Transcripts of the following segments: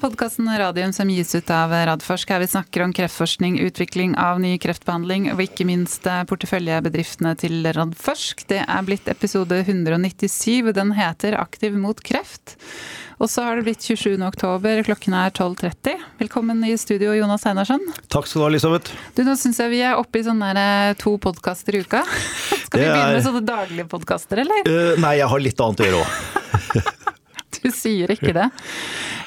podkasten Radium som gis ut av Radforsk, her vi snakker om kreftforskning, utvikling av ny kreftbehandling og ikke minst eh, porteføljebedriftene til Radforsk. Det er blitt episode 197, og den heter Aktiv mot kreft. Og så har det blitt 27. oktober, klokken er 12.30. Velkommen i studio, Jonas Einarsson. Takk skal du ha, Elisabeth. Du, Nå syns jeg vi er oppe i sånne eh, to podkaster i uka. Skal vi begynne med sånne daglige podkaster, eller? Uh, nei, jeg har litt annet å gjøre òg. du sier ikke det.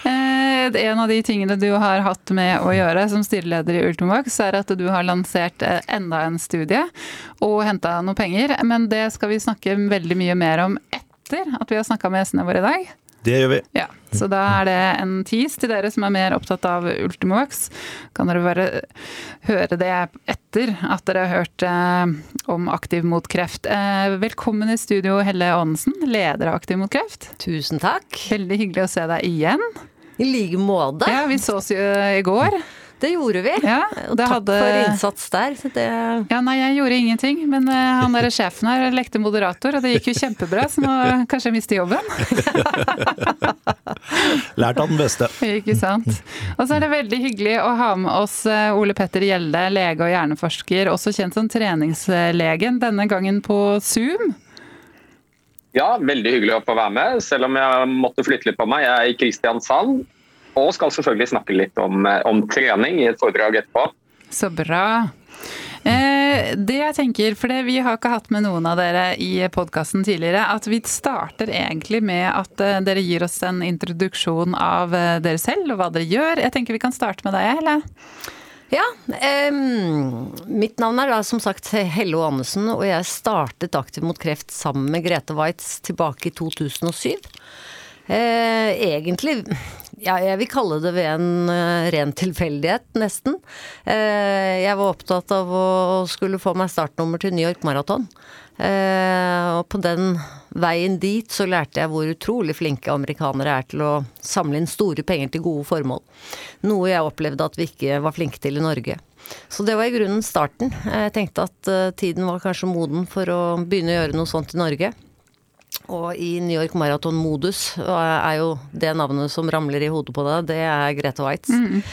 Eh, en av de tingene du har hatt med å gjøre som styreleder i Ultimovax, er at du har lansert eh, enda en studie og henta noen penger. Men det skal vi snakke veldig mye mer om etter at vi har snakka med gjestene våre i dag. Det gjør vi. Ja, Så da er det en tease til dere som er mer opptatt av Ultimovax. Kan dere bare høre det etter at dere har hørt eh, om Aktiv mot kreft. Eh, velkommen i studio, Helle Aanensen, leder av Aktiv mot kreft. Tusen takk. Veldig hyggelig å se deg igjen. I like måte. Ja, vi sås jo i går. Det gjorde vi. Ja, og takk hadde... for innsats der. Det... Ja, nei, jeg gjorde ingenting. Men uh, han derre sjefen her lekte moderator, og det gikk jo kjempebra. Så nå kanskje jeg mister jobben. Lært av den beste. Ikke sant. Og så er det veldig hyggelig å ha med oss eh, Ole Petter Gjelde, lege og hjerneforsker, også kjent som treningslegen, denne gangen på Zoom. Ja, veldig hyggelig å få være med, selv om jeg måtte flytte litt på meg. Jeg er i Kristiansand og skal selvfølgelig snakke litt om, eh, om trening i et foredrag etterpå. Så bra. Eh, det jeg tenker, for det, Vi har ikke hatt med noen av dere i podkasten tidligere, at vi starter egentlig med at eh, dere gir oss en introduksjon av dere selv og hva dere gjør. Jeg tenker vi kan starte med deg, Helle. Ja. Um, mitt navn er da som sagt Helle Aanesen, og jeg startet Aktiv mot kreft sammen med Grete Waitz tilbake i 2007. Uh, egentlig ja, jeg vil kalle det ved en uh, ren tilfeldighet, nesten. Uh, jeg var opptatt av å skulle få meg startnummer til New York Marathon. Uh, og på den veien dit så lærte jeg hvor utrolig flinke amerikanere er til å samle inn store penger til gode formål. Noe jeg opplevde at vi ikke var flinke til i Norge. Så det var i grunnen starten. Jeg tenkte at tiden var kanskje moden for å begynne å gjøre noe sånt i Norge. Og i New York Marathon-modus er jo det navnet som ramler i hodet på deg, det er Grete Waitz. Mm.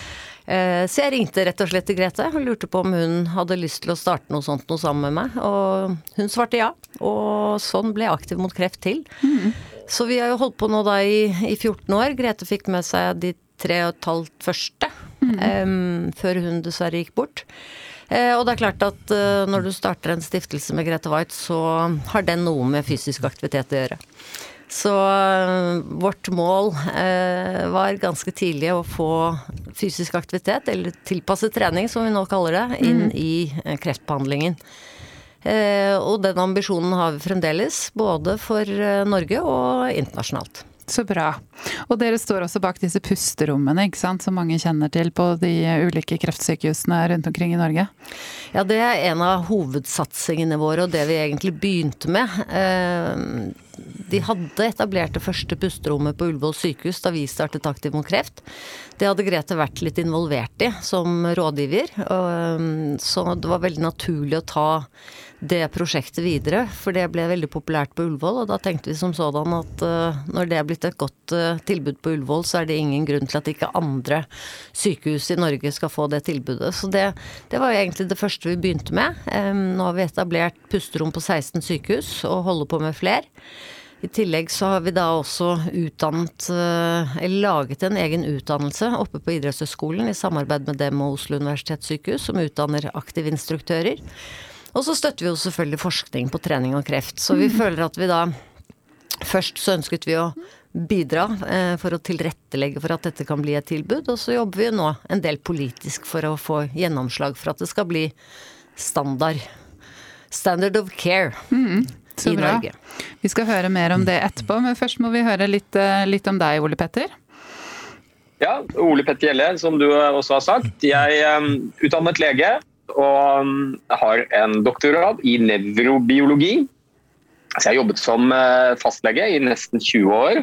Eh, så jeg ringte rett og slett til Grete og lurte på om hun hadde lyst til å starte noe sånt noe sammen med meg. Og hun svarte ja. Og sånn ble Aktiv mot kreft til. Mm. Så vi har jo holdt på nå da i, i 14 år. Grete fikk med seg de tre og et halvt første mm. um, før hun dessverre gikk bort. Eh, og det er klart at eh, når du starter en stiftelse med Grete White, så har den noe med fysisk aktivitet å gjøre. Så eh, vårt mål var ganske tidlig å få fysisk aktivitet, eller tilpasset trening som vi nå kaller det, inn mm. i kreftbehandlingen. Og den ambisjonen har vi fremdeles, både for Norge og internasjonalt. Så bra. Og dere står også bak disse pusterommene, ikke sant, som mange kjenner til på de ulike kreftsykehusene rundt omkring i Norge? Ja, det er en av hovedsatsingene våre, og det vi egentlig begynte med. Eh, de hadde etablert det første pusterommet på Ullevål sykehus da vi startet Aktiv mot kreft. Det hadde Grete vært litt involvert i som rådgiver, eh, så det var veldig naturlig å ta det prosjektet videre, for det ble veldig populært på Ullevål. Og da tenkte vi som sådan at uh, når det er blitt et godt uh, tilbud på Ullevål, så er det ingen grunn til at ikke andre sykehus i Norge skal få det tilbudet. Så det, det var egentlig det første vi begynte med. Um, nå har vi etablert pusterom på 16 sykehus og holder på med flere. I tillegg så har vi da også utdannet, eh, eller laget en egen utdannelse oppe på idrettshøyskolen i samarbeid med dem og Oslo universitetssykehus, som utdanner aktive instruktører. Og så støtter vi jo selvfølgelig forskning på trening og kreft. Så vi mm. føler at vi da Først så ønsket vi å bidra eh, for å tilrettelegge for at dette kan bli et tilbud, og så jobber vi nå en del politisk for å få gjennomslag for at det skal bli standard. Standard of care. Mm, i bra. Norge. Vi skal høre mer om det etterpå, men først må vi høre litt, eh, litt om deg, Ole Petter. Ja, Ole Petter Gjelle, som du også har sagt. Jeg er um, utdannet lege og um, har en doktorgrad i nevrobiologi. Så jeg har jobbet som eh, fastlege i nesten 20 år.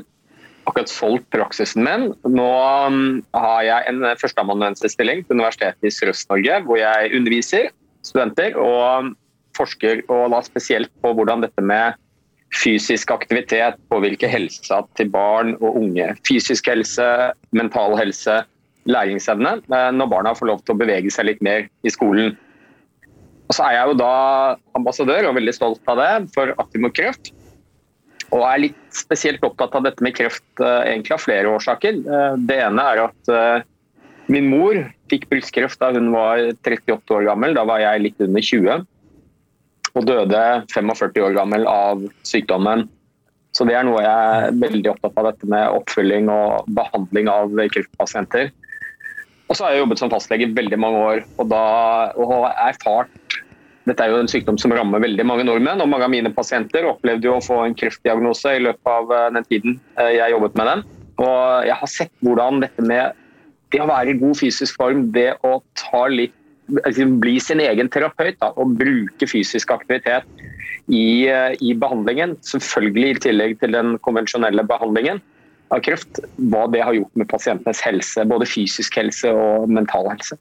Akkurat solgt praksisen min. Nå um, har jeg en førsteamanuensisstilling på Universitetet i Sørøst-Norge, hvor jeg underviser studenter og um, forsker og da spesielt på hvordan dette med fysisk aktivitet påvirker helsa til barn og unge. Fysisk helse, mental helse, læringsevne. eh, Når barna får lov til å bevege seg litt mer i skolen. Og så er jeg jo da ambassadør, og veldig stolt av det, for Aktiv mot kreft. Og er litt spesielt opptatt av dette med kreft eh, egentlig av flere årsaker. Eh, Det ene er at min mor fikk brystkreft da hun var 38 år gammel. Da var jeg litt under 20. Og døde 45 år gammel av sykdommen. Så det er noe jeg er veldig opptatt av, dette med oppfølging og behandling av kreftpasienter. Og så har jeg jobbet som fastlege i veldig mange år og, da, og har erfart dette er jo en sykdom som rammer veldig mange nordmenn, og mange av mine pasienter opplevde jo å få en kreftdiagnose i løpet av eh, den tiden eh, jeg jobbet med den. Og jeg har sett hvordan dette med det å være i god fysisk form, det å litt, altså bli sin egen terapeut da, og bruke fysisk aktivitet i, eh, i behandlingen, selvfølgelig i tillegg til den konvensjonelle behandlingen av kreft, hva det har gjort med pasientenes helse, både fysisk helse og mental helse.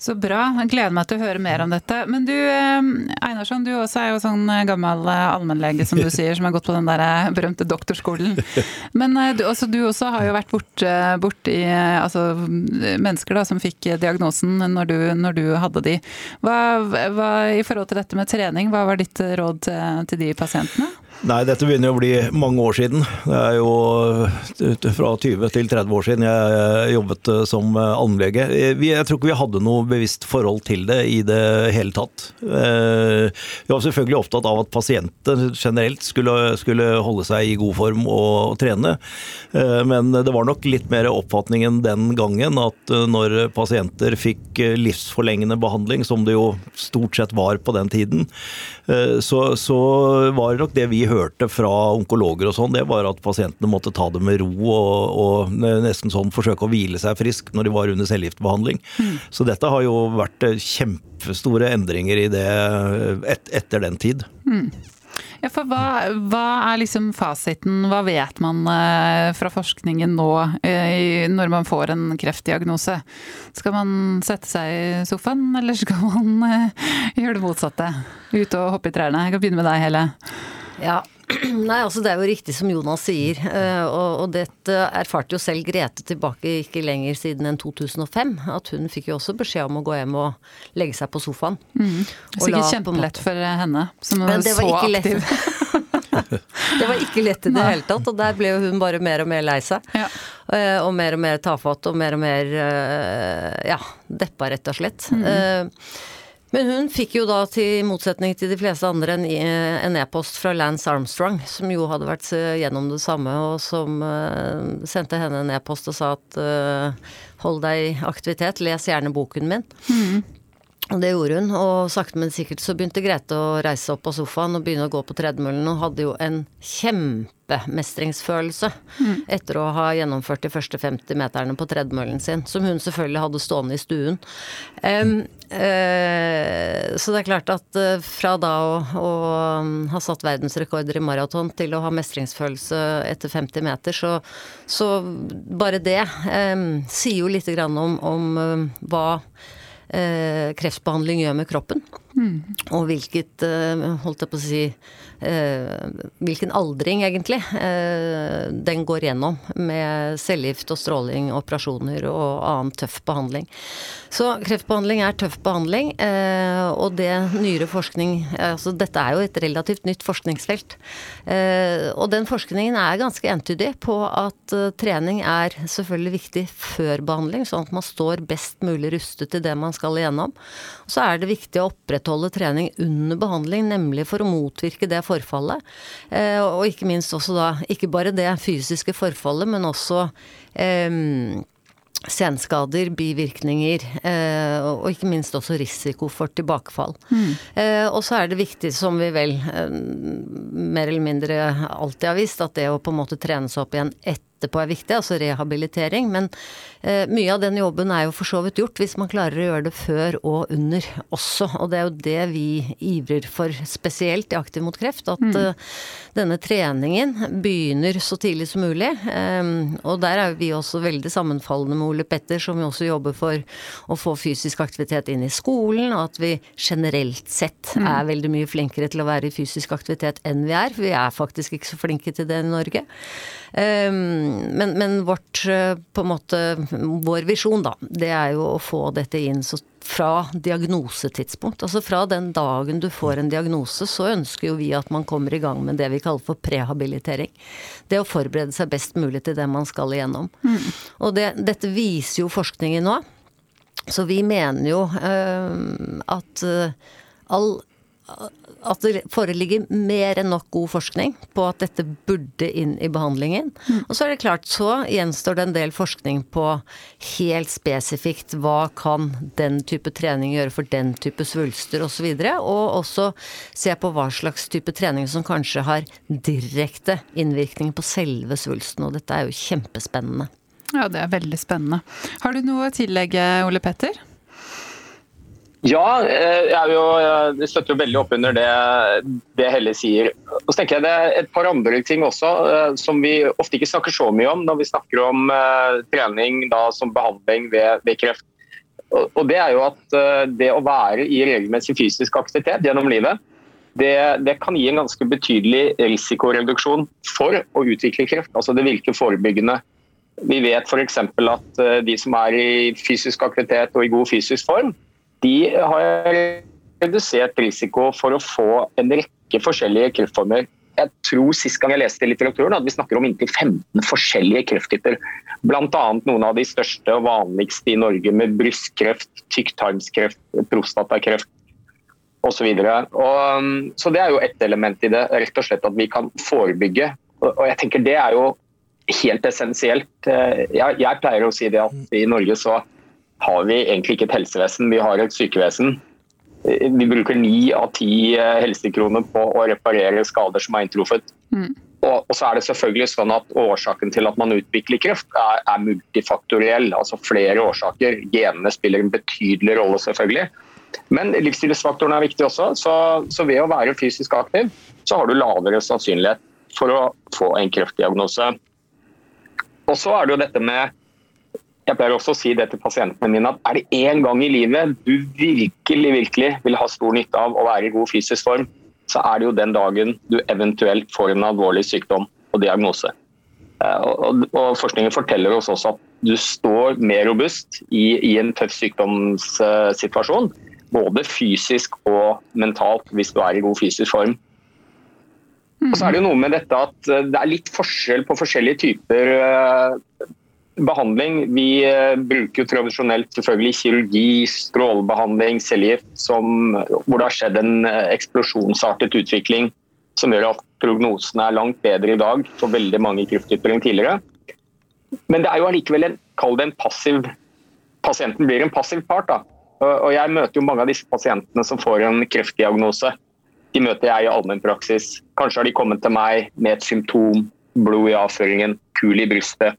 Så bra. Jeg gleder meg til å høre mer om dette. Men du eh, Einarsson, du også er jo sånn gammel eh, allmennlege, som du sier, som har gått på den der eh, berømte doktorskolen. Men du, altså, du også har jo vært borti bort altså, mennesker da, som fikk diagnosen når du, når du hadde de. Hva, hva, I forhold til dette med trening, hva var ditt råd til, til de pasientene? Nei, dette begynner å bli mange år siden. Det er jo fra 20 til 30 år siden jeg jobbet som allmennlege. Jeg tror ikke vi hadde noe bevisst forhold til det i det hele tatt. Vi var selvfølgelig opptatt av at pasienter generelt skulle, skulle holde seg i god form og, trene. Men det var nok litt mer oppfatningen den gangen at når pasienter fikk livsforlengende behandling, som det jo stort sett var på den tiden, så, så var det nok det vi hørte fra onkologer og sånn, det var at pasientene måtte ta det med ro og, og nesten sånn forsøke å hvile seg frisk når de var under cellegiftbehandling. Mm. Så dette har jo vært kjempestore endringer i det et, etter den tid. Mm. Ja, for hva, hva, er liksom fasiten, hva vet man eh, fra forskningen nå eh, når man får en kreftdiagnose? Skal man sette seg i sofaen, eller skal man eh, gjøre det motsatte? Ut og hoppe i trærne? Jeg kan begynne med deg, Helle. Ja, Nei, altså Det er jo riktig som Jonas sier, og, og dette erfarte jo selv Grete tilbake ikke lenger siden enn 2005. At hun fikk jo også beskjed om å gå hjem og legge seg på sofaen. Mm. Sikkert kjempelett for henne, som var så aktiv. det var ikke lett i det hele tatt, og der ble jo hun bare mer og mer lei seg. Ja. Og mer og mer tafatt og mer og mer ja, deppa, rett og slett. Mm. Men hun fikk jo da, til motsetning til de fleste andre, en e-post fra Lance Armstrong, som jo hadde vært gjennom det samme, og som uh, sendte henne en e-post og sa at uh, hold deg i aktivitet, les gjerne boken min. Mm. Det gjorde hun, og sakte, men sikkert så begynte Grete å reise opp av sofaen og begynne å gå på tredemøllen, og hadde jo en kjempemestringsfølelse mm. etter å ha gjennomført de første 50 meterne på tredemøllen sin, som hun selvfølgelig hadde stående i stuen. Um, uh, så det er klart at uh, fra da å, å ha satt verdensrekorder i maraton til å ha mestringsfølelse etter 50 meter, så, så bare det um, sier jo lite grann om, om uh, hva kreftbehandling gjør med kroppen. Mm. Og hvilket, eh, holdt jeg på å si, eh, hvilken aldring, egentlig, eh, den går gjennom med cellegift og stråling, operasjoner og annen tøff behandling. Så kreftbehandling er tøff behandling, eh, og det nyere forskning altså Dette er jo et relativt nytt forskningsfelt. Eh, og den forskningen er ganske entydig på at trening er selvfølgelig viktig før behandling, sånn at man står best mulig rustet til det man skal igjennom. Så er det viktig å opprettholde trening under behandling, nemlig for å motvirke det forfallet. Eh, og ikke minst også da, ikke bare det fysiske forfallet, men også um, senskader, bivirkninger, eh, og ikke minst også risiko for tilbakefall. Mm. Eh, og så er det viktig, som vi vel mer eller mindre alltid har visst, at det å på en måte trene seg opp igjen etter etterpå er viktig, altså rehabilitering. Men eh, mye av den jobben er jo for så vidt gjort hvis man klarer å gjøre det før og under også. Og det er jo det vi ivrer for spesielt i Aktiv mot kreft. At mm. eh, denne treningen begynner så tidlig som mulig. Eh, og der er vi også veldig sammenfallende med Ole Petter, som jo også jobber for å få fysisk aktivitet inn i skolen, og at vi generelt sett mm. er veldig mye flinkere til å være i fysisk aktivitet enn vi er. For vi er faktisk ikke så flinke til det i Norge. Ehm, men, men vårt, eh, på en måte, vår visjon, da, det er jo å få dette inn så fra diagnosetidspunkt. Altså fra den dagen du får en diagnose, så ønsker jo vi at man kommer i gang med det vi kaller for prehabilitering. Det å forberede seg best mulig til det man skal igjennom. Mm. Og det, dette viser jo forskningen nå. Så vi mener jo øh, at øh, all at det foreligger mer enn nok god forskning på at dette burde inn i behandlingen. Mm. Og så er det klart, så gjenstår det en del forskning på helt spesifikt hva kan den type trening gjøre for den type svulster osv. Og, så og også se på hva slags type trening som kanskje har direkte innvirkning på selve svulsten. Og dette er jo kjempespennende. Ja, det er veldig spennende. Har du noe å tillegge, Ole Petter? Ja, eh, jeg, jo, jeg, støtter jo veldig opp under det, det Helle sier. Og så tenker jeg Det er et par andre ting også eh, som vi ofte ikke snakker så mye om når vi snakker om trening da, som behandling ved, ved kreft. Og, Det er jo at det å være i regelmessig fysisk aktivitet gjennom livet, det, det, kan gi en ganske betydelig risikoreduksjon for å utvikle kreft. Altså Det virker forebyggende. Vi vet f.eks. at de som er i fysisk aktivitet og i god fysisk form, de har redusert risiko for å få en rekke forskjellige kreftformer. Jeg tror Sist gang jeg leste i litteraturen at vi snakker om inntil 15 forskjellige krefttyper. Bl.a. noen av de største og vanligste i Norge med brystkreft, tykktarmskreft, prostatakreft osv. Så, så det er jo ett element i det. rett og slett At vi kan forebygge. Og jeg tenker Det er jo helt essensielt. Jeg, jeg pleier å si det at i Norge så har vi egentlig ikke et helsevesen, vi har et sykevesen. Vi bruker ni av ti eh, helsekroner på å reparere skader som er inntruffet. Mm. Og, og, så er det selvfølgelig sånn at Årsaken til at man utvikler kreft er, er multifaktoriell. altså Flere årsaker. Genene spiller en betydelig rolle, selvfølgelig. Men livsstilsfaktoren er viktig også. Så, så, ved å være fysisk aktiv, så har du lavere sannsynlighet for å få en kreftdiagnose. Og så er det jo dette med jeg pleier også å si det til pasientene mine at er det én gang i livet du virkelig virkelig vil ha stor nytte av å være i god fysisk form, så er det jo den dagen du eventuelt får en alvorlig sykdom og diagnose. Eh, og, Forskningen forteller oss også at du står mer robust i, i en tøff sykdomssituasjon. Både fysisk og mentalt, hvis du er i god fysisk form. Og så er det jo noe med dette at eh, det er litt forskjell på forskjellige typer eh, behandling. Vi eh, bruker jo tradisjonelt selvfølgelig kirurgi, strålebehandling, cellegift, hvor det har skjedd en eh, eksplosjonsartet utvikling som gjør at prognosene er langt bedre i dag for veldig mange krefttyper enn tidligere. Men det er jo allikevel en, kall det en passiv Pasienten blir en passiv part. da. Og Jeg møter jo mange av disse pasientene som får en kreftdiagnose. De møter jeg i allmennpraksis. Kanskje har de kommet til meg med et symptom, blod i avføringen, kul i brystet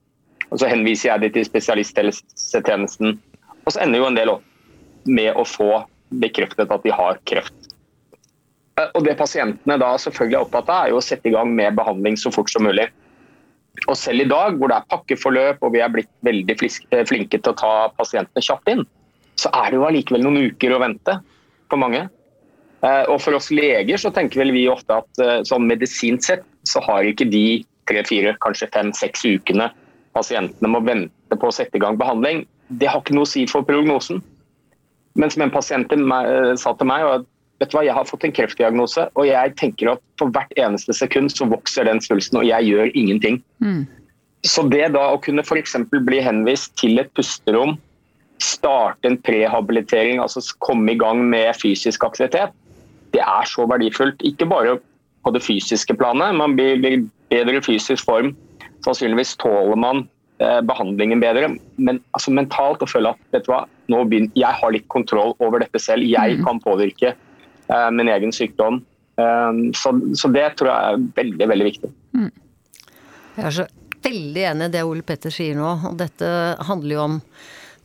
og Så henviser jeg dem til spesialisthelsetjenesten. Og så ender jo en del opp med å få bekreftet at de har kreft. Eh, og Det pasientene da selvfølgelig er opptatt av, er jo å sette i gang med behandling så fort som mulig. Og Selv i dag, hvor det er pakkeforløp og vi er blitt veldig eh, flinke til å ta pasientene kjapt inn, så er det jo allikevel noen uker å vente for mange. Eh, og For oss leger så tenker vel vi ofte at sånn medisinsk sett så har ikke de tre-fire, kanskje fem-seks ukene pasientene må vente på å sette i gang behandling, det har ikke noe å si for prognosen. Men som en pasient eh, sa til meg, vet du hva, jeg har fått en kreftdiagnose, og jeg tenker at for hvert eneste sekund så vokser den svulsten, og jeg gjør ingenting. Mm. Så det da å kunne f.eks. bli henvist til et pusterom, starte en prehabilitering, altså komme i gang med fysisk aktivitet, det er så verdifullt. Ikke bare på det fysiske planet, man blir i bedre fysisk form Sannsynligvis tåler man eh, behandlingen bedre, men altså mentalt å føle at vet du hva, nå begynner, jeg har litt kontroll over dette selv, jeg mm. kan påvirke uh, min egen sykdom. Um, så, så, det tror jeg er veldig, veldig viktig. Mm. Jeg er så veldig enig i det Ole Petter sier nå. Og dette handler jo om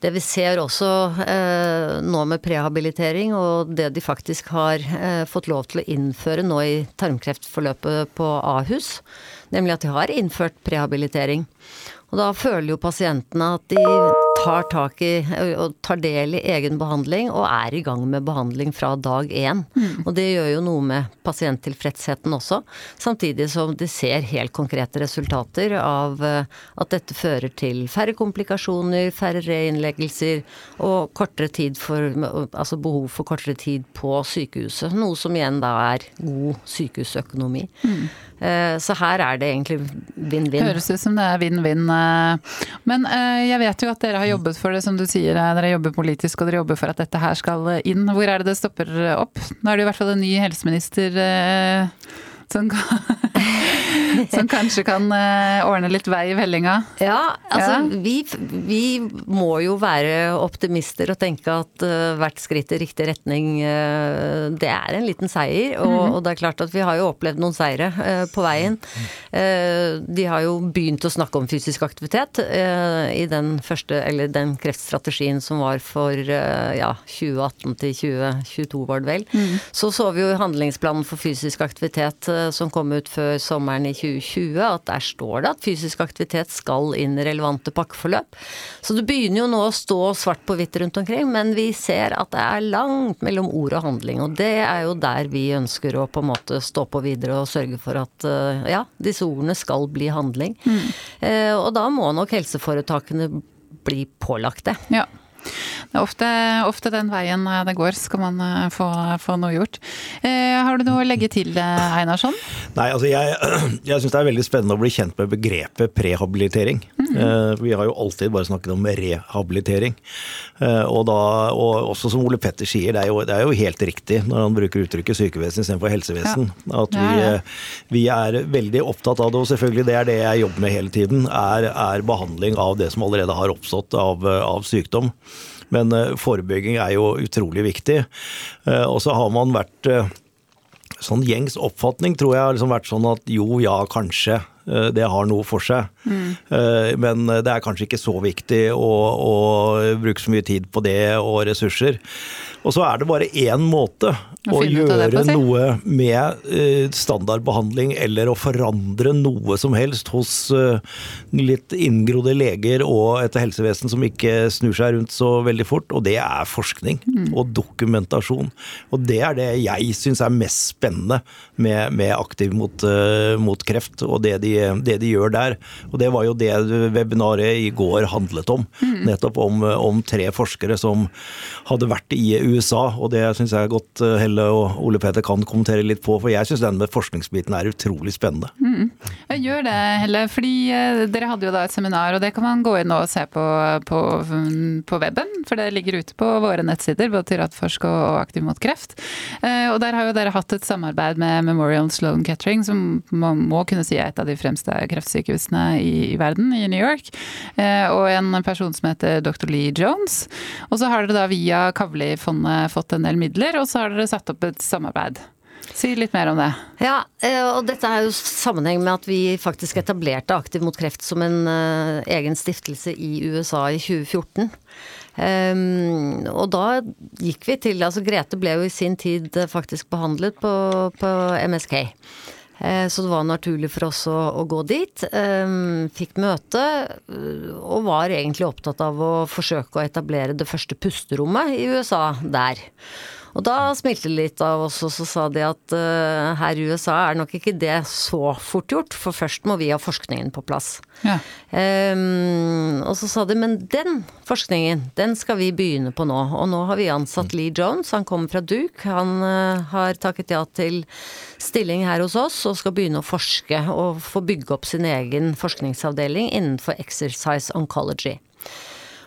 det vi ser også eh, nå med prehabilitering, og det de faktisk har eh, fått lov til å innføre nå i tarmkreftforløpet på Ahus, nemlig at de har innført prehabilitering. Og da føler jo pasientene at de tar tak i og tar del i egen behandling og er i gang med behandling fra dag én. Mm. Og det gjør jo noe med pasienttilfredsheten også. Samtidig som de ser helt konkrete resultater av at dette fører til færre komplikasjoner, færre reinnleggelser og kortere tid for Altså behov for kortere tid på sykehuset. Noe som igjen da er god sykehusøkonomi. Mm. Så her er det egentlig vinn-vinn. Høres ut som det er vinn-vinn Eh, men eh, jeg vet jo at dere har jobbet for det, som du sier. Eh, dere jobber politisk og dere jobber for at dette her skal inn. Hvor er det det stopper opp? Nå er det i hvert fall en ny helseminister som kan, som kanskje kan eh, ordne litt vei i vellinga? Ja, altså ja. Vi, vi, må jo være optimister og tenke at uh, hvert skritt i riktig retning, uh, det er en liten seier. Og, mm. og, det er klart at vi har jo opplevd noen seire på veien. de har jo begynt å snakke om fysisk aktivitet i den første, eller den kreftstrategien som var for ja, 2018 til 2022, var det vel. Mm. Så så vi jo handlingsplanen for fysisk aktivitet Eh, som kom ut før sommeren i 2020, at der står det at fysisk aktivitet skal inn i relevante pakkeforløp. Så det begynner jo nå å stå svart på hvitt rundt omkring, men vi ser at det er langt mellom ord og handling. Og det er jo der vi ønsker å på en måte stå på videre og sørge for at eh, ja, disse ordene skal bli handling. Mm. Eh, og da må nok helseforetakene bli pålagt det. Ja. Det er ofte, ofte, den veien eh, det går, skal man eh, få, få noe gjort. Eh, har du noe å legge til, eh, Einarsson? Nei, altså jeg, jeg syns det er veldig spennende å bli kjent med begrepet prehabilitering. Mm -hmm. eh, vi har jo alltid bare snakket om rehabilitering. Eh, og, da, og også som Ole Petter sier, det er, jo, det er jo helt riktig når han bruker uttrykket sykevesen istedenfor helsevesen. Ja. At vi, ja, ja. vi, er veldig opptatt av det, og selvfølgelig det er det jeg jobber med hele tiden, er, er behandling av det som allerede har oppstått av, av sykdom. Men uh, forebygging er jo utrolig viktig. Uh, og så har man vært uh, Sånn gjengs oppfatning tror jeg har liksom vært sånn at jo, ja, kanskje. Det har noe for seg. Mm. Men det er kanskje ikke så viktig å, å bruke så mye tid på det og ressurser. Og så er det bare én måte å gjøre på, noe med uh, standardbehandling eller å forandre noe som helst hos uh, litt inngrodde leger og et helsevesen som ikke snur seg rundt så veldig fort, og det er forskning mm. og dokumentasjon. Og det er det jeg syns er mest spennende med, med Aktiv mot, uh, mot kreft, og det de, det de, gjør der. Og det var jo det webinaret i går handlet om. Mm. Nettopp om, om tre forskere som hadde vært i USA USA, og det syns jeg godt eh, Helle og Ole Peter kan kommentere litt på. For jeg syns den med forskningsbiten er utrolig spennende. Mm. Jeg gjør det, Helle. Fordi eh, dere hadde jo da et seminar, og det kan man gå inn og se på, på, på weben. For det ligger ute på våre nettsider, både til Radforsk og Aktiv mot kreft. Eh, og der har jo dere hatt et samarbeid med Memorial Sloan Kettering, som man må kunne si er et av de fremste kreftsykehusene i, i verden, i New York. Og en person som heter dr. Lee Jones. Og så har dere da via Kavli-fondet fått en del midler, og så har dere satt opp et samarbeid. Si litt mer om det. Ja, eh, og dette er jo sammenheng med at vi faktisk etablerte Aktiv mot kreft som en uh, egen stiftelse i USA i 2014. Um, ehm, og da gikk vi til Altså Grete ble jo i sin tid faktisk behandlet på, på MSK. Eh, så det var naturlig for oss å, å gå dit. Ehm, fikk møte, eh, og var egentlig opptatt av å forsøke å etablere det første pusterommet i USA der. Og da smilte de litt av oss, og så sa de at uh, her i USA er nok ikke det så fort gjort, for først må vi ha forskningen på plass. Ja. Um, og så sa de men den forskningen, den skal vi begynne på nå. Og nå har vi ansatt Lee Jones, han kommer fra Duke. Han uh, har takket ja til stilling her hos oss og skal begynne å forske og få bygge opp sin egen forskningsavdeling innenfor exercise oncology.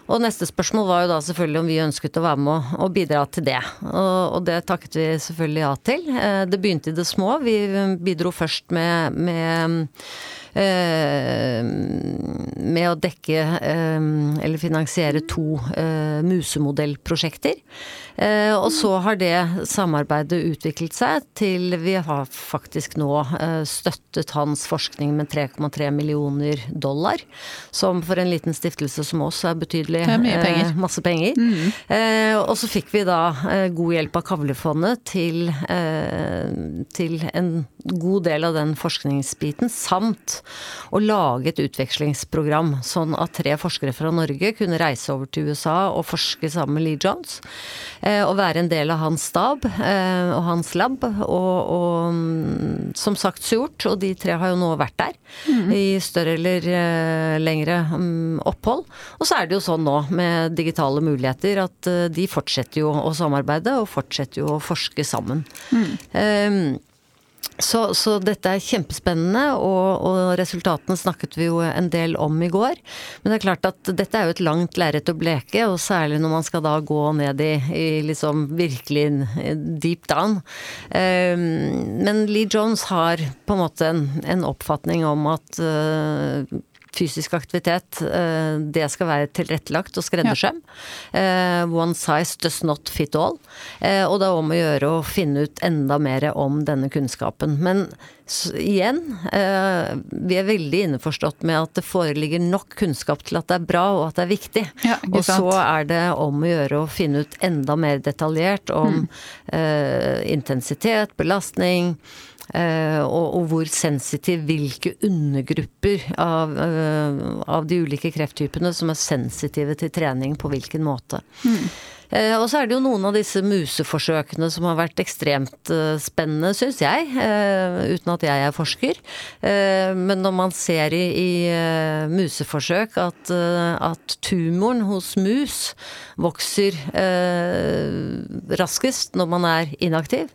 Og neste spørsmål var jo da selvfølgelig om vi ønsket å være med og bidra til det. Og, det takket vi selvfølgelig ja til. Eh, det begynte i det små. Vi bidro først med, med eh, med å dekke eh, eller finansiere to musemodellprosjekter. Eh, og så har det samarbeidet utviklet seg til vi har faktisk nå eh, støttet hans forskning med 3,3 millioner dollar. Som for en liten stiftelse som oss er betydelig Det er mye penger. eh, masse penger. Eh, og så fikk vi da god hjelp av Kavlefondet til, eh, til en god del av den forskningsbiten, samt å lage et utvekslingsprogram, sånn at tre forskere fra Norge kunne reise over til USA og forske sammen med Lee Jones. Eh, og være en del av hans stab eh, og hans lab, og, og mm, som sagt gjort. Og de tre har jo nå vært der i større eller eh, lengre mm, opphold. Og så er det jo sånn nå med digitale muligheter at de fortsetter jo å samarbeide og fortsetter jo å forske sammen. Eh, så, så dette er kjempespennende, og, og resultatene snakket vi jo en del om i går. Men det er klart at dette er jo et langt lerret å bleke, og særlig når man skal da gå ned i, i liksom virkelig deep down. Um, men Lee Jones har på en måte en, en oppfatning om at uh, fysisk aktivitet, eh, det skal være tilrettelagt og skreddersøm. Ja. One size does not fit all. Eh, Og det er om å gjøre å finne ut enda mer om denne kunnskapen. Men igjen, eh, vi er veldig innforstått med at det foreligger nok kunnskap til at det er bra og at det er viktig. Ja, og så er det om å gjøre å finne ut enda mer detaljert om mm. intensitet, belastning, eh, og, og hvor sensitiv hvilke undergrupper av, eh, av de ulike krefttypene som er sensitive til trening på hvilken måte. Eh, og så er det jo noen av disse museforsøkene som har vært ekstremt eh, spennende, syns jeg. eh, uten at jeg er forsker. Eh, men når man ser i, i eh, museforsøk at, eh, at tumoren hos mus vokser eh, raskest når man er inaktiv,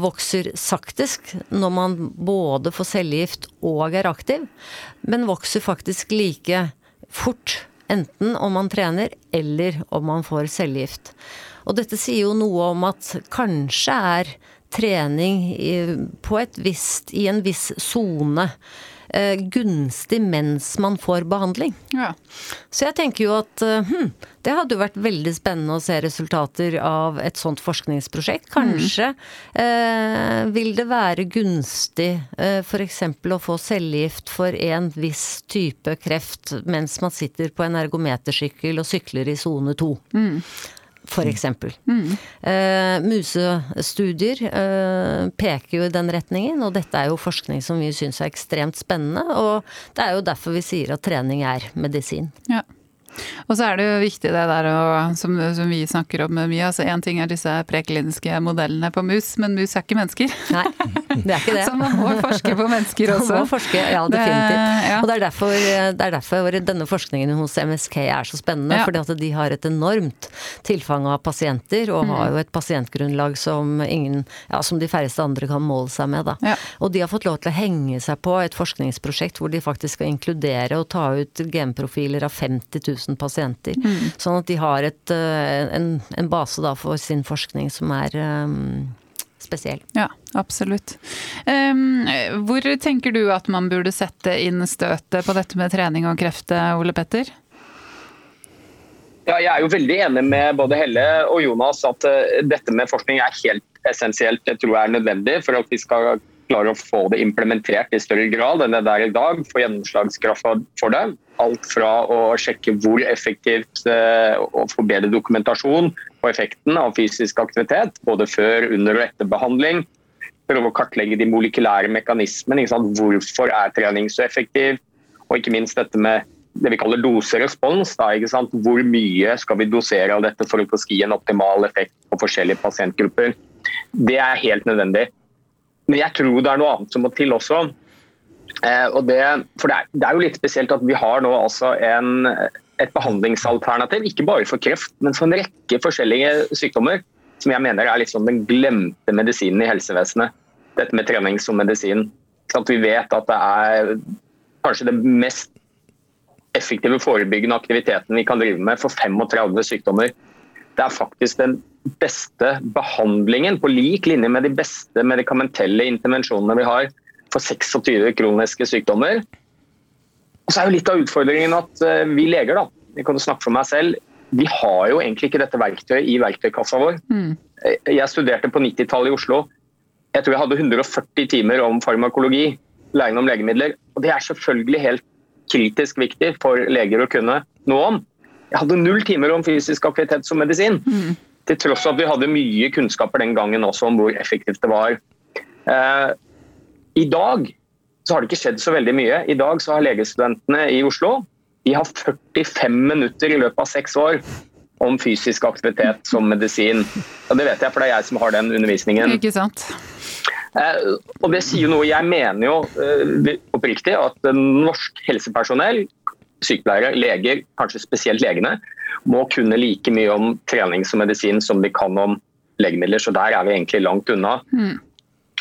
vokser saktisk når man både får cellegift og er aktiv, men vokser faktisk like fort enten om man trener eller om man får cellegift. Og dette sier jo noe om at kanskje er trening i, på et visst, i en viss sone gunstig mens man får behandling. Ja. Så jeg tenker jo at eh, hm, det hadde jo vært veldig spennende å se resultater av et sånt forskningsprosjekt. Kanskje eh, vil det være gunstig eh, f.eks. å få cellegift for en viss type kreft mens man sitter på en ergometersykkel og sykler i sone to. For eksempel. Uh, musestudier uh, peker jo i den retningen, og dette er jo forskning som vi syns er ekstremt spennende. Og det er jo derfor vi sier at trening er medisin. Ja. Og så er det jo viktig det der å, som, som vi snakker om mye. altså Én ting er disse prekliniske modellene på mus, men mus er ikke mennesker. Nei, det er ikke det. Så man må forske på mennesker Man også. må forske, ja Det- definitivt. ja. Og det er, derfor, det er derfor denne forskningen hos MSK er så spennende. Ja. Fordi at de har et enormt tilfang av pasienter, og har jo et pasientgrunnlag som ingen, ja, som de færreste andre kan måle seg med. Da. Og de har fått lov til å henge seg på et forskningsprosjekt hvor de faktisk skal inkludere og ta ut genprofiler av 50 000 pasienter. Mm. Sånn at de har et, eh, en, en base da for sin forskning som er um, spesiell. Ja, absolutt. Um, hvor tenker du at man burde sette inn støtet på dette med trening og kreft, Ole Petter? Ja, jeg er jo veldig enig med både Helle og Jonas at eh, dette med forskning er helt essensielt. Jeg tror er nødvendig for at vi skal klare å få det implementert i større grad enn det er i dag. Få gjennomslagskraft for det. Alt fra å sjekke hvor effektivt eh, og forbedre dokumentasjon på effekten av fysisk aktivitet, både før, under og etter behandling. Prøve å kartlegge de molekylære mekanismene. Hvorfor er trening så effektiv? Og ikke minst dette med det vi kaller doserespons. Hvor mye skal vi dosere av dette for å få ski en optimal effekt på forskjellige pasientgrupper? Det er helt nødvendig. Men jeg tror det er noe annet som må til også. Eh, det, for det er, det er jo litt spesielt at vi har nå altså en, et behandlingsalternativ, ikke bare for kreft, men for en rekke forskjellige sykdommer, som jeg mener er litt sånn den glemte medisinen i helsevesenet. Dette med trening som medisin. Så at vi vet at det er kanskje det mest effektive forebyggende aktiviteten vi kan drive med for 35 sykdommer. Det er faktisk den beste behandlingen, på lik linje med de beste medikamentelle intervensjonene vi har for 26 kroniske sykdommer. Og så er jo litt av utfordringen at eh, vi leger, da, vi kan jo snakke for meg selv, vi har jo egentlig ikke dette verktøyet i verktøykassa vår. Mm. Jeg studerte på 90-tallet i Oslo. Jeg tror jeg hadde 140 timer om farmakologi, læring om legemidler. Og det er selvfølgelig helt kritisk viktig for leger å kunne noe om. Jeg hadde null timer om fysisk aktivitet som medisin. Mm. Til tross for at vi hadde mye kunnskaper den gangen også om hvor effektivt det var. I dag så har det ikke skjedd så veldig mye. I dag så har legestudentene i Oslo de har 45 minutter i løpet av seks år om fysisk aktivitet som medisin. Og det vet jeg, for det er jeg som har den undervisningen. Ikke sant? Eh, og det sier noe Jeg mener jo eh, oppriktig at norsk helsepersonell, sykepleiere, leger, kanskje spesielt legene, må kunne like mye om trening som medisin som de kan om legemidler. Så der er vi egentlig langt unna. Mm.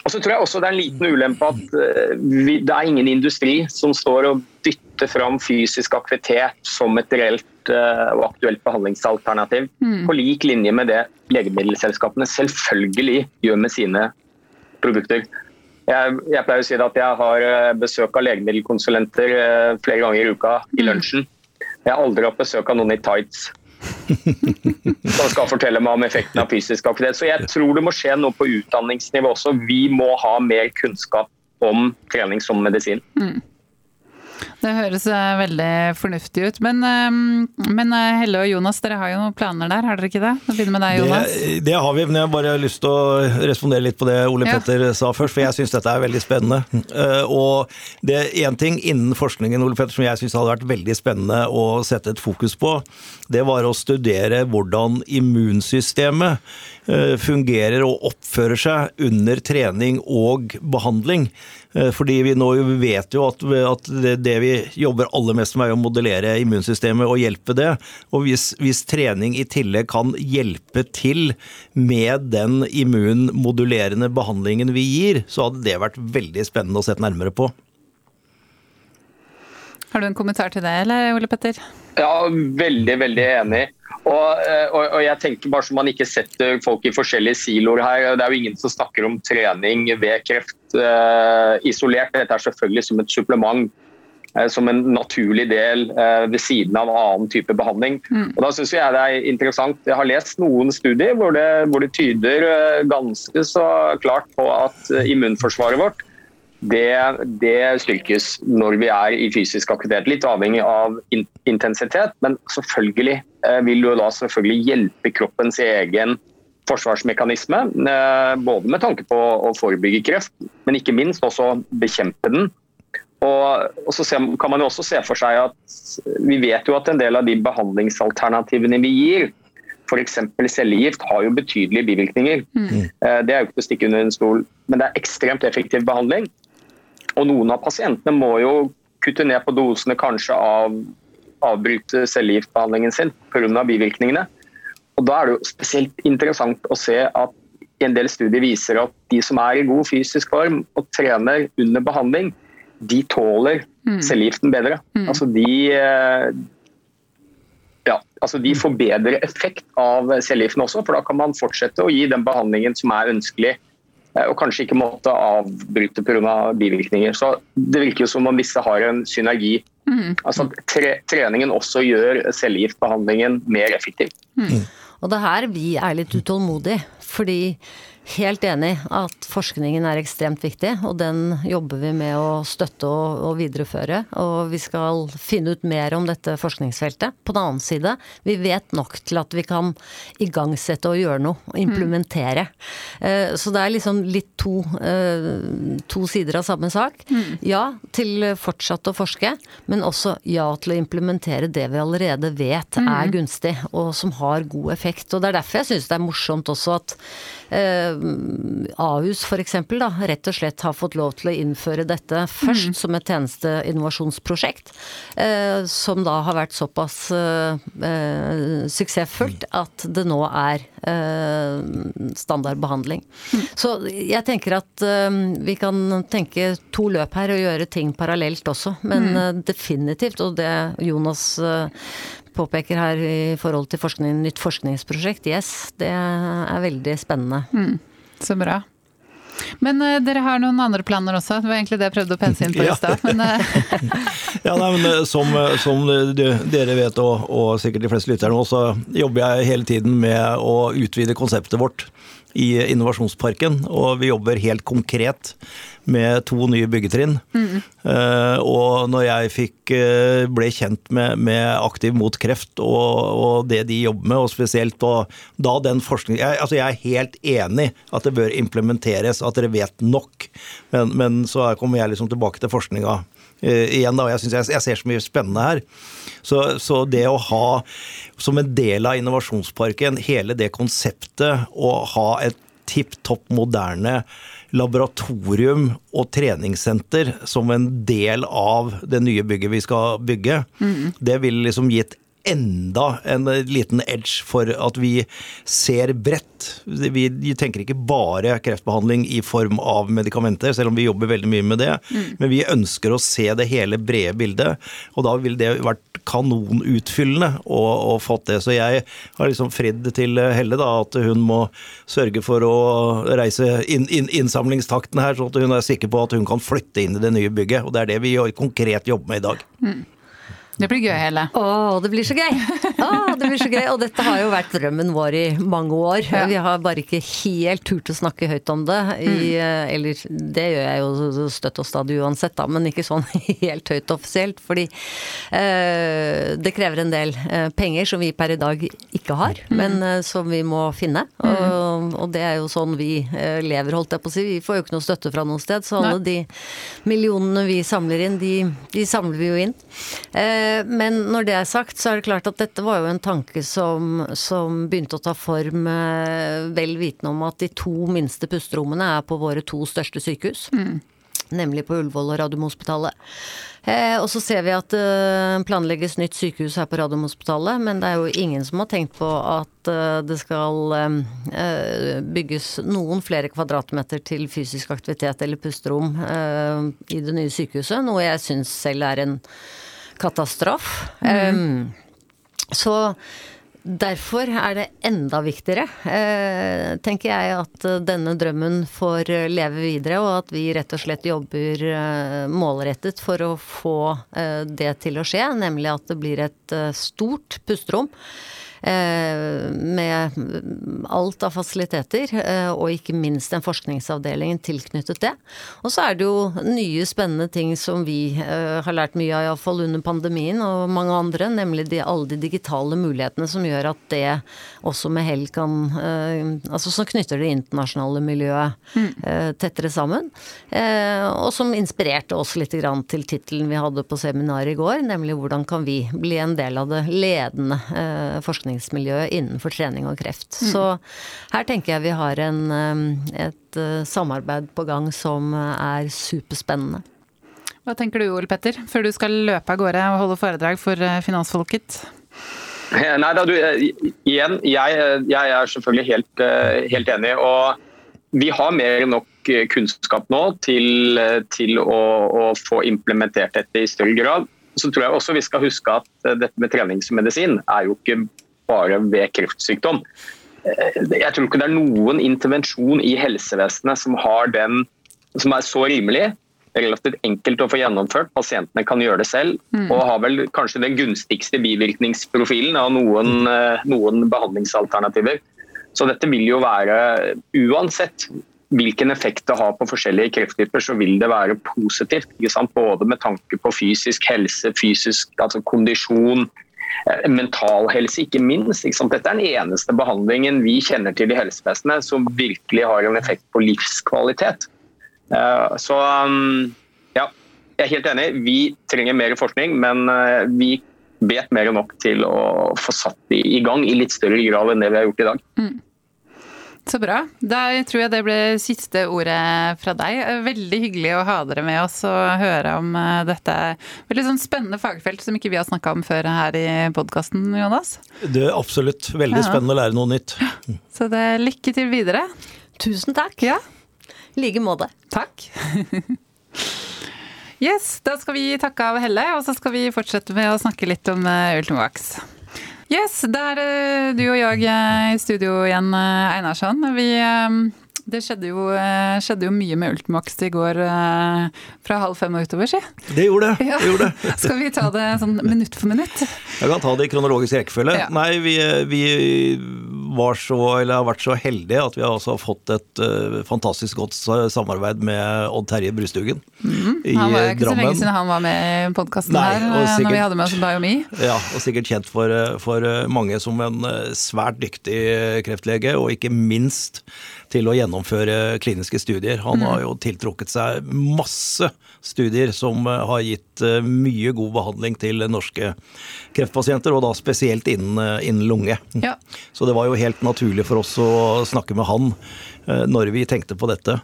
Og så tror jeg også Det er en liten ulempe at eh, vi, det er ingen industri som står og dytter fram fysisk aktivitet som et reelt uh, og aktuelt behandlingsalternativ. Mm. På lik linje med det legemiddelselskapene selvfølgelig gjør med sine produkter. Jeg, jeg pleier å si at jeg har eh, besøk av legemiddelkonsulenter flere ganger i uka i mm. lunsjen. Jeg har aldri hatt besøk av noen i tights som skal fortelle meg om effekten av fysisk aktivitet. Så jeg tror det må skje noe på utdanningsnivå også. Vi må ha mer kunnskap om trening som medisin. Mm. Det høres eh, veldig fornuftig ut. Men, ehm, men, eh, Helle og Jonas, dere har jo noen planer der, har dere ikke det? Å begynne med deg, Jonas. Det, det, har vi, men jeg har bare lyst til å respondere litt på det Ole Petter sa først, for jeg syns dette er veldig spennende. Eh, og det er én ting innen forskningen Ole Petter, som jeg syns hadde vært veldig spennende å sette et fokus på, det var å studere hvordan immunsystemet fungerer og oppfører seg under trening og behandling. Eh, fordi vi nå vet jo at det vi jobber aller mest med, er å modellere immunsystemet og hjelpe det. Og hvis, hvis, trening i tillegg kan hjelpe til med den immunmodulerende behandlingen vi gir, så hadde det vært veldig spennende å se nærmere på. Har du en kommentar til det, eller Ole Petter? Ja, veldig, veldig enig. Og, eh, og, og, jeg tenker bare så man ikke setter folk i forskjellige siloer her. Det er jo ingen som snakker om trening ved kreft eh, isolert. Dette er selvfølgelig som et supplement. Eh, som en naturlig del eh, ved siden av annen type behandling. Mm. Og da synes Jeg det er interessant. Jeg har lest noen studier hvor det, hvor det tyder ganske så klart på at immunforsvaret vårt det, det, styrkes når vi er i fysisk aktivitet. Litt avhengig av in intensitet, men selvfølgelig eh, vil jo da selvfølgelig hjelpe kroppens egen forsvarsmekanisme. Eh, både med tanke på å forebygge kreft, men ikke minst også bekjempe den. Og, så kan man jo også se for seg at vi vet jo at en del av de behandlingsalternativene vi gir, f.eks. cellegift, har jo betydelige bivirkninger. Mm. Eh, det er jo ikke å stikke under en stol, men det er ekstremt effektiv behandling. Og noen av pasientene må jo kutte ned på dosene, kanskje av, avbryte cellegiftbehandlingen sin pga. bivirkningene. Og Da er det jo spesielt interessant å se at en del studier viser at de som er i god fysisk form og trener under behandling, de tåler mm. cellegiften bedre. Mm. Altså de, eh, ja, altså de får bedre effekt av cellegiften også, for da kan man fortsette å gi den behandlingen som er ønskelig og kanskje ikke måtte avbryte pga. bivirkninger. Så Det virker jo som om disse har en synergi. Mm. Altså tre, Treningen også gjør cellegiftbehandlingen mer effektiv. Mm. Og det er her vi er litt utålmodige. Fordi Helt enig at forskningen er ekstremt viktig, og den jobber vi med å støtte og, og, videreføre. Og vi skal finne ut mer om dette forskningsfeltet. På den annen side, vi vet nok til at vi kan igangsette og gjøre noe, og implementere. Mm. Så det er liksom litt to, eh, to, sider av samme sak. Mm. Ja til fortsatt å forske, men også ja til å implementere det vi allerede vet mm. er gunstig, og som har god effekt. Og det er derfor jeg syns det er morsomt også at eh, Ahus f.eks. da, rett og slett har fått lov til å innføre dette først mm. som et tjenesteinnovasjonsprosjekt, eh, som da har vært såpass eh, eh suksessfullt at det nå er eh, standardbehandling. Mm. Så jeg tenker at eh, vi kan tenke to løp her og gjøre ting parallelt også, men mm. Definitivt, og det Jonas påpeker her i forhold til forskning, nytt forskningsprosjekt, yes, det er veldig spennende. Mm, så bra. Men uh, dere har noen andre planer også? Det var egentlig det jeg prøvde å pense inn på i stad. Men, uh... ja, nei, men som, som, dere vet, og, og sikkert de fleste lytterne så jobber jeg hele tiden med å utvide konseptet vårt i Innovasjonsparken. Og vi jobber helt konkret med to nye byggetrinn. Mm. Uh, og når jeg fikk, uh, ble kjent med, med, Aktiv mot kreft og, og, det de jobber med, og spesielt og da den forskningen jeg, altså jeg er helt enig at det bør implementeres, at dere vet nok. Men, men så kommer jeg liksom tilbake til forskninga uh, igjen. da, Og Jeg, synes jeg, jeg ser så mye spennende her. Så, så, det å ha som en del av innovasjonsparken hele det konseptet å ha et tipp topp moderne laboratorium og treningssenter som en del av det nye bygget vi skal bygge, mm. det vil liksom gitt enda en liten edge for at vi ser bredt. Vi tenker ikke bare kreftbehandling i form av medikamenter, selv om vi jobber veldig mye med det. Mm. Men vi ønsker å se det hele brede bildet, og da vil det vært kanonutfyllende å, å fått det. Så jeg har liksom fridd til Helle da, at hun må sørge for å reise inn, inn, innsamlingstakten her, så at hun er sikker på at hun kan flytte inn i det nye bygget. Og det er det vi konkret jobber med i dag. Mm. Det blir gøy, Hele. Å, det blir så gøy! Å, det blir så gøy. Og dette har jo vært drømmen vår i mange år. Ja. Vi har bare ikke helt turt å snakke høyt om det. I, mm. Eh, eller det gjør jeg jo støtt og stadig uansett, da, men ikke sånn helt høyt offisielt. Fordi eh, det krever en del eh, penger som vi per i dag ikke har, mm. men eh, som vi må finne. Mm. Og, og, det er jo sånn vi eh, lever, holdt jeg på å si. Vi får jo ikke noe støtte fra noe sted, så alle Nei. de millionene vi samler inn, de, de samler vi jo inn. Eh, men når det er sagt, så er det klart at dette var jo en tanke som, som begynte å ta form eh, vel vitende om at de to minste pusterommene er på våre to største sykehus. Mm. Nemlig på Ullevål og Radiumhospitalet. Eh, og så ser vi at det eh, planlegges nytt sykehus her på Radiumhospitalet, men det er jo ingen som har tenkt på at eh, det skal eh, bygges noen flere kvadratmeter til fysisk aktivitet eller pusterom i det nye sykehuset, noe jeg syns selv er en katastrofe. Mm. Um, så Derfor er det enda viktigere, eh, tenker jeg, at denne drømmen får leve videre, og at vi rett og slett jobber eh, målrettet for å få eh, det til å skje. Nemlig at det blir et eh, stort pusterom Eh, med alt av fasiliteter, eh, og ikke minst en forskningsavdeling tilknyttet det. Og så er det jo nye spennende ting som vi eh, har lært mye av, iallfall under pandemien, og mange andre, nemlig de, alle de digitale mulighetene som gjør at det også med hell kan Altså som knytter det internasjonale miljøet mm. tettere sammen. Og som inspirerte oss litt til tittelen vi hadde på seminaret i går, nemlig hvordan kan vi bli en del av det ledende forskningsmiljøet forskningsmiljøet innenfor trening og kreft. Mm. Så her tenker jeg vi har en, eh, et eh, samarbeid på gang som er superspennende. Hva tenker du Ole Petter, før du skal løpe av gårde og holde foredrag for eh, finansfolket? Nei da, du, igjen, jeg, jeg er selvfølgelig helt, helt, enig. Og vi har mer enn nok kunnskap nå til, til å, å, få implementert dette i større grad. Så tror jeg også vi skal huske at dette med treningsmedisin er jo ikke bare ved kreftsykdom. Eh, jeg tror ikke det er noen intervensjon i helsevesenet som, den, som er så rimelig, relativt enkelt å få gjennomført. Pasientene kan gjøre det selv, mm. og har vel kanskje den gunstigste bivirkningsprofilen av noen, eh, noen behandlingsalternativer. Så dette vil jo være, uansett hvilken effekt det har på forskjellige krefttyper, så vil det være positivt. Både med tanke på fysisk helse, fysisk altså kondisjon, mental helse, ikke minst. Ikke Dette er den eneste behandlingen vi kjenner til i helsevesenet som virkelig har en effekt på livskvalitet. Eh, så mm, ja, jeg er helt enig. Vi trenger mer forskning, men eh, vi vet mer enn nok til å få satt i gang i litt større grad enn det vi har gjort i dag. Mm. Så bra. Da tror jeg det ble siste ordet fra deg. Veldig hyggelig å ha dere med oss og høre om eh, dette veldig sånn spennende fagfelt som ikke vi har snakka om før her i podkasten, Jonas. Det er absolutt. Veldig ja. spennende å lære noe nytt. Så det er lykke til videre. Tusen takk. Ja. Like måte. Takk. Yes, da skal vi takke av Helle, og så skal vi fortsette med å snakke litt om eh, Ultimovax. Yes, det er du og jeg eh, i studio igjen, eh, Einarsson. Vi Det skjedde jo, eh, skjedde jo mye med Ultimax i går eh, fra halv fem og utover, si. Det gjorde det. Ja. det, gjorde det. Skal vi ta det sånn minutt for minutt? Jeg kan ta det i kronologisk rekkefølge. Ja. Nei, vi, vi var så, eller har vært så heldige at vi har også fått et uh, fantastisk godt samarbeid med Odd Terje Brustugen i Drammen. Han var ikke så lenge siden han var med i podkasten her, eh, når vi hadde med oss Biomi. Ja, og sikkert kjent for, for mange som en svært dyktig kreftlege, og ikke minst til å gjennomføre kliniske studier. Han har jo tiltrukket seg masse studier som eh, har gitt eh, mye god behandling til norske kreftpasienter, og da spesielt innen, eh, innen lunge. Ja. Så det var jo helt naturlig for oss å snakke med han når vi tenkte på dette.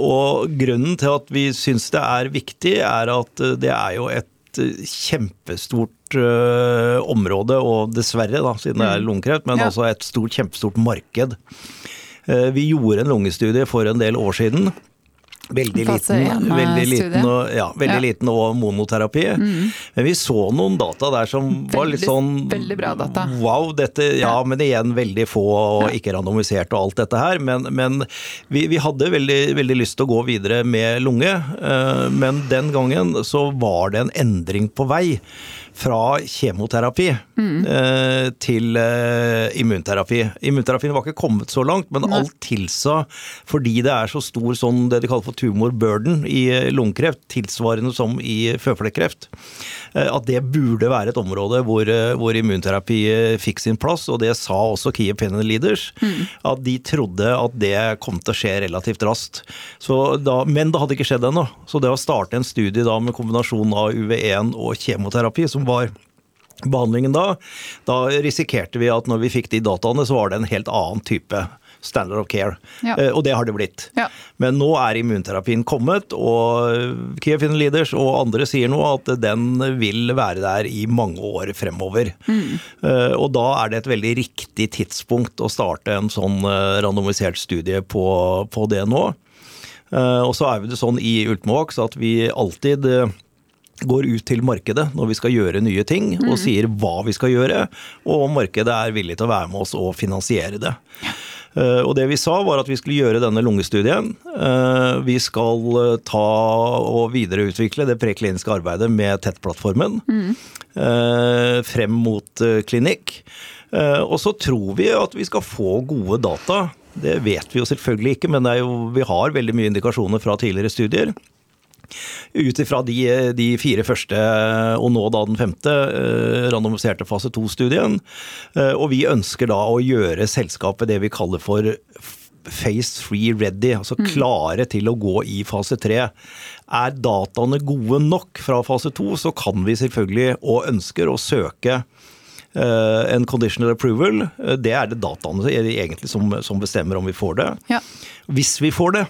Og grunnen til at vi syns det er viktig, er at det er jo et kjempestort område, og dessverre, da, siden det er lungekreft, men Ja. altså et stort, kjempestort marked. Eh, Vi gjorde en lungestudie for en del år siden. Veldig liten, eh, veldig liten, og, ja, veldig Ja. Mm. liten og monoterapi. Men vi så noen data der som var litt sånn veldig bra data. Wow, dette, ja, Ja. men igjen veldig få og ikke randomisert og alt dette her. Men, men vi, vi hadde veldig, veldig lyst til å gå videre med lunge. eh, Men den gangen så var det en endring på vei. Fra kjemoterapi Mm. eh, til eh, immunterapi. Immunterapien var ikke kommet så langt, men alt tilsa, fordi det er så stor sånn det de kaller for tumor burden i eh, lungekreft, tilsvarende som i føflekkreft, eh, at det burde være et område hvor, eh, hvor immunterapi eh, fikk sin plass, og det sa også Key Opinion Leaders, at de trodde at det kom til å skje relativt raskt. Så da, men det hadde ikke skjedd ennå. Så det å starte en studie da med kombinasjon av UV1 og kjemoterapi, som var behandlingen da, da risikerte vi at når vi fikk de dataene, så var det en helt annen type standard of care. Ja. Eh, Og det har det blitt. Ja. Men nå er immunterapien kommet, og Kiefin Leaders og andre sier nå at den vil være der i mange år fremover. Eh, Og da er det et veldig riktig tidspunkt å starte en sånn eh, randomisert studie på, på det nå. Eh, Og så er det sånn i Ultimovax at vi alltid går ut til markedet når vi skal gjøre nye ting, og sier hva vi skal gjøre, og om markedet er villig til å være med oss og finansiere det. Eh, Og det vi sa var at vi skulle gjøre denne lungestudien. Eh, Vi skal eh, ta og videreutvikle det prekliniske arbeidet med TETT-plattformen eh, frem mot klinikk. Og så tror vi at vi skal få gode data. Det vet vi jo selvfølgelig ikke, men det jo, vi har veldig mye indikasjoner fra tidligere studier. Ut ifra de, de fire første, og nå da den femte, eh, randomiserte fase 2-studien. Eh, Og vi ønsker da å gjøre selskapet det vi kaller for phase 3 ready, altså klare til å gå i fase 3. Er dataene gode nok fra fase 2, så kan vi selvfølgelig, og ønsker, å søke eh, en conditional approval. Det er det dataene egentlig som, som bestemmer om vi får det. Ja. Hvis vi får det,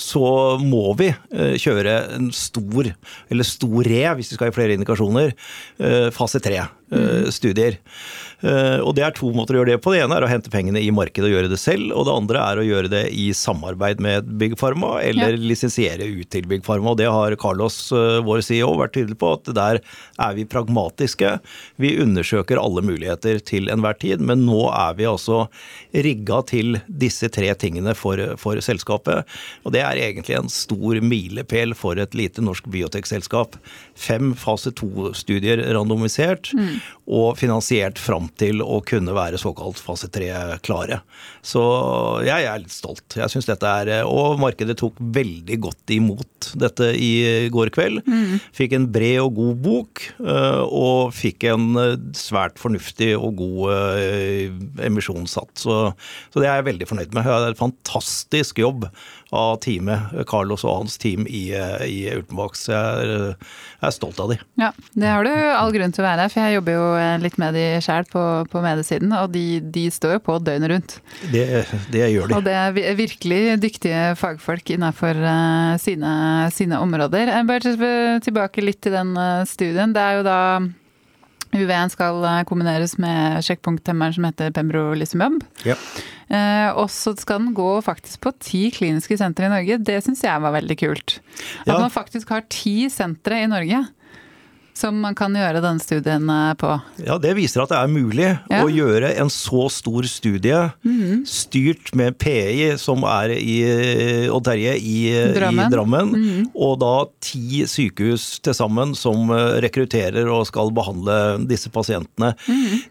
så må vi eh, kjøre en stor, eller store, hvis vi skal ha flere indikasjoner, eh, fase tre-studier. Og det er to måter å gjøre det på. Det ene er å hente pengene i markedet og gjøre det selv. Og det andre er å gjøre det i samarbeid med Big Pharma, eller Ja. lisensiere ut til Big Pharma. Og det har Carlos, eh, vår CEO, vært tydelig på, at der er vi pragmatiske. Vi undersøker alle muligheter til enhver tid, men nå er vi altså rigga til disse tre tingene for, for selskapet. Og det er egentlig en stor milepæl for et lite norsk biotekselskap. Fem fase to-studier randomisert, og finansiert fram til å kunne være såkalt fase tre-klare. Så jeg er litt stolt. Jeg synes dette er, Og markedet tok veldig godt imot dette i går kveld. Fikk en bred og god bok, eh, og fikk en eh, svært fornuftig og god emisjonssats. emisjonssatt. Så, så det er jeg veldig fornøyd med. Det er en fantastisk jobb av teamet, Carlos og hans team i, i i Så Jeg er, eh, jeg er stolt av de. Ja, det har du all grunn til å være, for jeg jobber jo eh, litt med de sjøl på, på mediesiden, og de, de står jo på døgnet rundt. Det, det gjør de. Og det er virkelig dyktige fagfolk innenfor eh, sine, sine områder. Jeg Bare tilbake litt til den eh, studien. Det er jo da UV1 skal eh, kombineres med sjekkpunkthemmeren som heter pembrolizumab. Ja. Eh, og så skal den gå faktisk på ti kliniske sentre i Norge. Det syns jeg var veldig kult. At Ja. man faktisk har ti sentre i Norge. Som man kan gjøre denne studien eh, på. Ja, Det viser at det er mulig Ja. å gjøre en så stor studie styrt med PI, som er i Odd Terje i Drammen. i Drammen og da ti sykehus til sammen som eh, rekrutterer og skal behandle disse pasientene.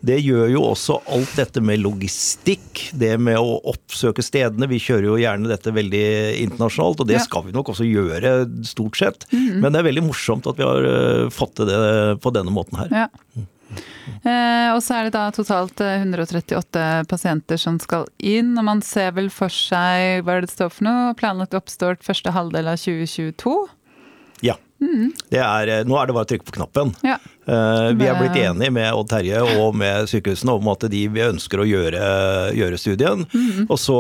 Det gjør jo også alt dette med logistikk, det med å oppsøke stedene. Vi kjører jo gjerne dette veldig internasjonalt, og det Ja. skal vi nok også gjøre stort sett. Men det er veldig morsomt at vi har eh, fått til det på denne måten her. Ja. Eh, og så er det da totalt eh, 138 pasienter som skal inn, og man ser vel for seg, hva det det står for noe, planlagt oppstart første halvdel av 2022? Ja. Det er, eh, nå er det bare å trykke på knappen. Ja. Eh, Vi er blitt enige med Odd Terje og med sykehusene om at de vi ønsker å gjøre, gjøre studien. Mm. Og så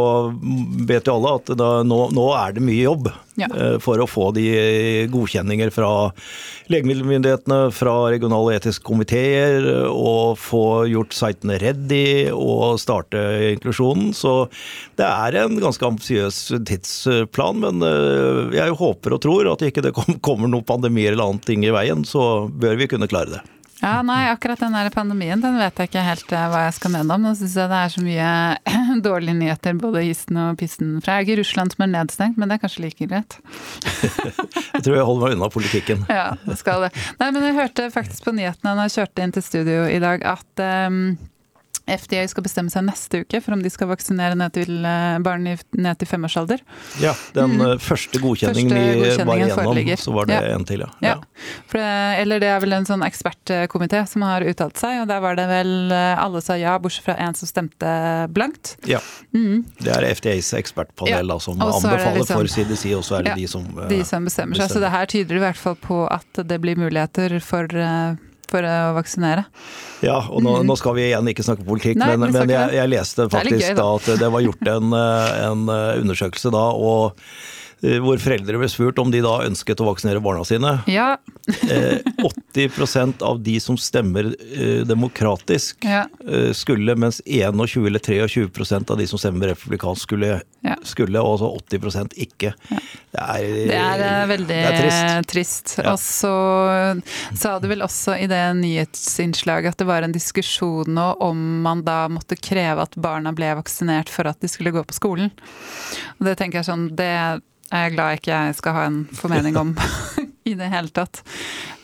vet jo alle at da, nå, nå er det mye jobb Ja. eh, for å få de godkjenninger fra legemiddelmyndighetene, fra regionale etiske komiteer, og få gjort sitene ready og starte inklusjonen. Så det er en ganske ambisiøs tidsplan, men eh, jeg håper og tror at ikke det kommer noen pandemier eller annet ting i veien, så bør vi kunne klare det. Ja, nei, akkurat den der pandemien, den vet jeg ikke helt eh, hva jeg skal mene om. Nå syns jeg det er så mye dårlige nyheter, både histen og pissen fra. Det er ikke Russland som er nedstengt, men det er kanskje like greit. Jeg tror jeg holder meg unna politikken. Ja, det skal det. Nei, men jeg hørte faktisk på nyhetene når jeg kjørte inn til studio i dag, at um, FDA skal bestemme seg neste uke for om de skal vaksinere ned til eh, barn ned til femårsalder. Ja, den mm. første godkjenningen vi var igjennom, så var det Ja. en til, ja. Ja. For det, eller det er vel en sånn ekspertkomité som har uttalt seg, og der var det vel eh, alle sa ja, bortsett fra en som stemte blankt. Ja. Det er FDAs ekspertpanel Ja, da, som og så det anbefaler liksom- for CDC, og så er det Ja, de som eh, De som bestemmer seg. Så det her tyder i hvert fall på at det blir muligheter for, eh, for å vaksinere. Ja, og nå, nå skal vi igjen ikke snakke politikk. Nei, men, men jeg, jeg leste Det faktisk gøy, da da. at det var gjort en, eh, en eh, undersøkelse da, og hvor foreldre ble spurt om de da ønsket å vaksinere barna sine. Ja. Eh, 80% av de som stemmer eh, demokratisk, Ja. eh, skulle, mens 21 eller 23 av de som stemmer republikansk, skulle, Ja. skulle og så 80 ikke. Det er, Det er eh, veldig det er trist. trist. Og så sa du vel også i det nyhetsinnslaget at det var en diskusjon nå om man da måtte kreve at barna ble vaksinert for at de skulle gå på skolen. Og det tenker jeg sånn, det er jeg glad ikke jeg skal ha en formening om. I det hele tatt.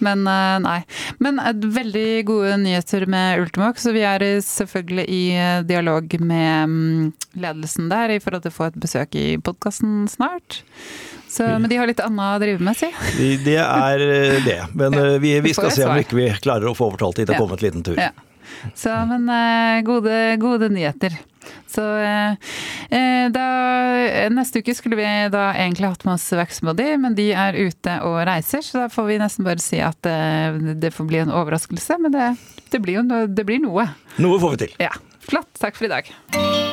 Men eh, nei. Men eh, veldig gode nyheter med Ultimax, så vi er selvfølgelig i eh, dialog med mm, ledelsen der i forhold til å få et besøk i podkasten snart. Så, men de har litt annet å drive med, si. De- Det er det. Men Ja, vi, vi vi skal se om ikke vi klarer å få overtalt de til å komme et liten tur. Ja. Så, men eh, gode, gode nyheter. Så eh, eh, da, Neste uke skulle vi da egentlig hatt med oss Vaxbody, men de er ute og reiser, så da får vi nesten bare si at eh, det får bli en overraskelse. Men det, det blir jo no, det blir noe. Noe får vi til. Ja. Flott. Takk for i dag.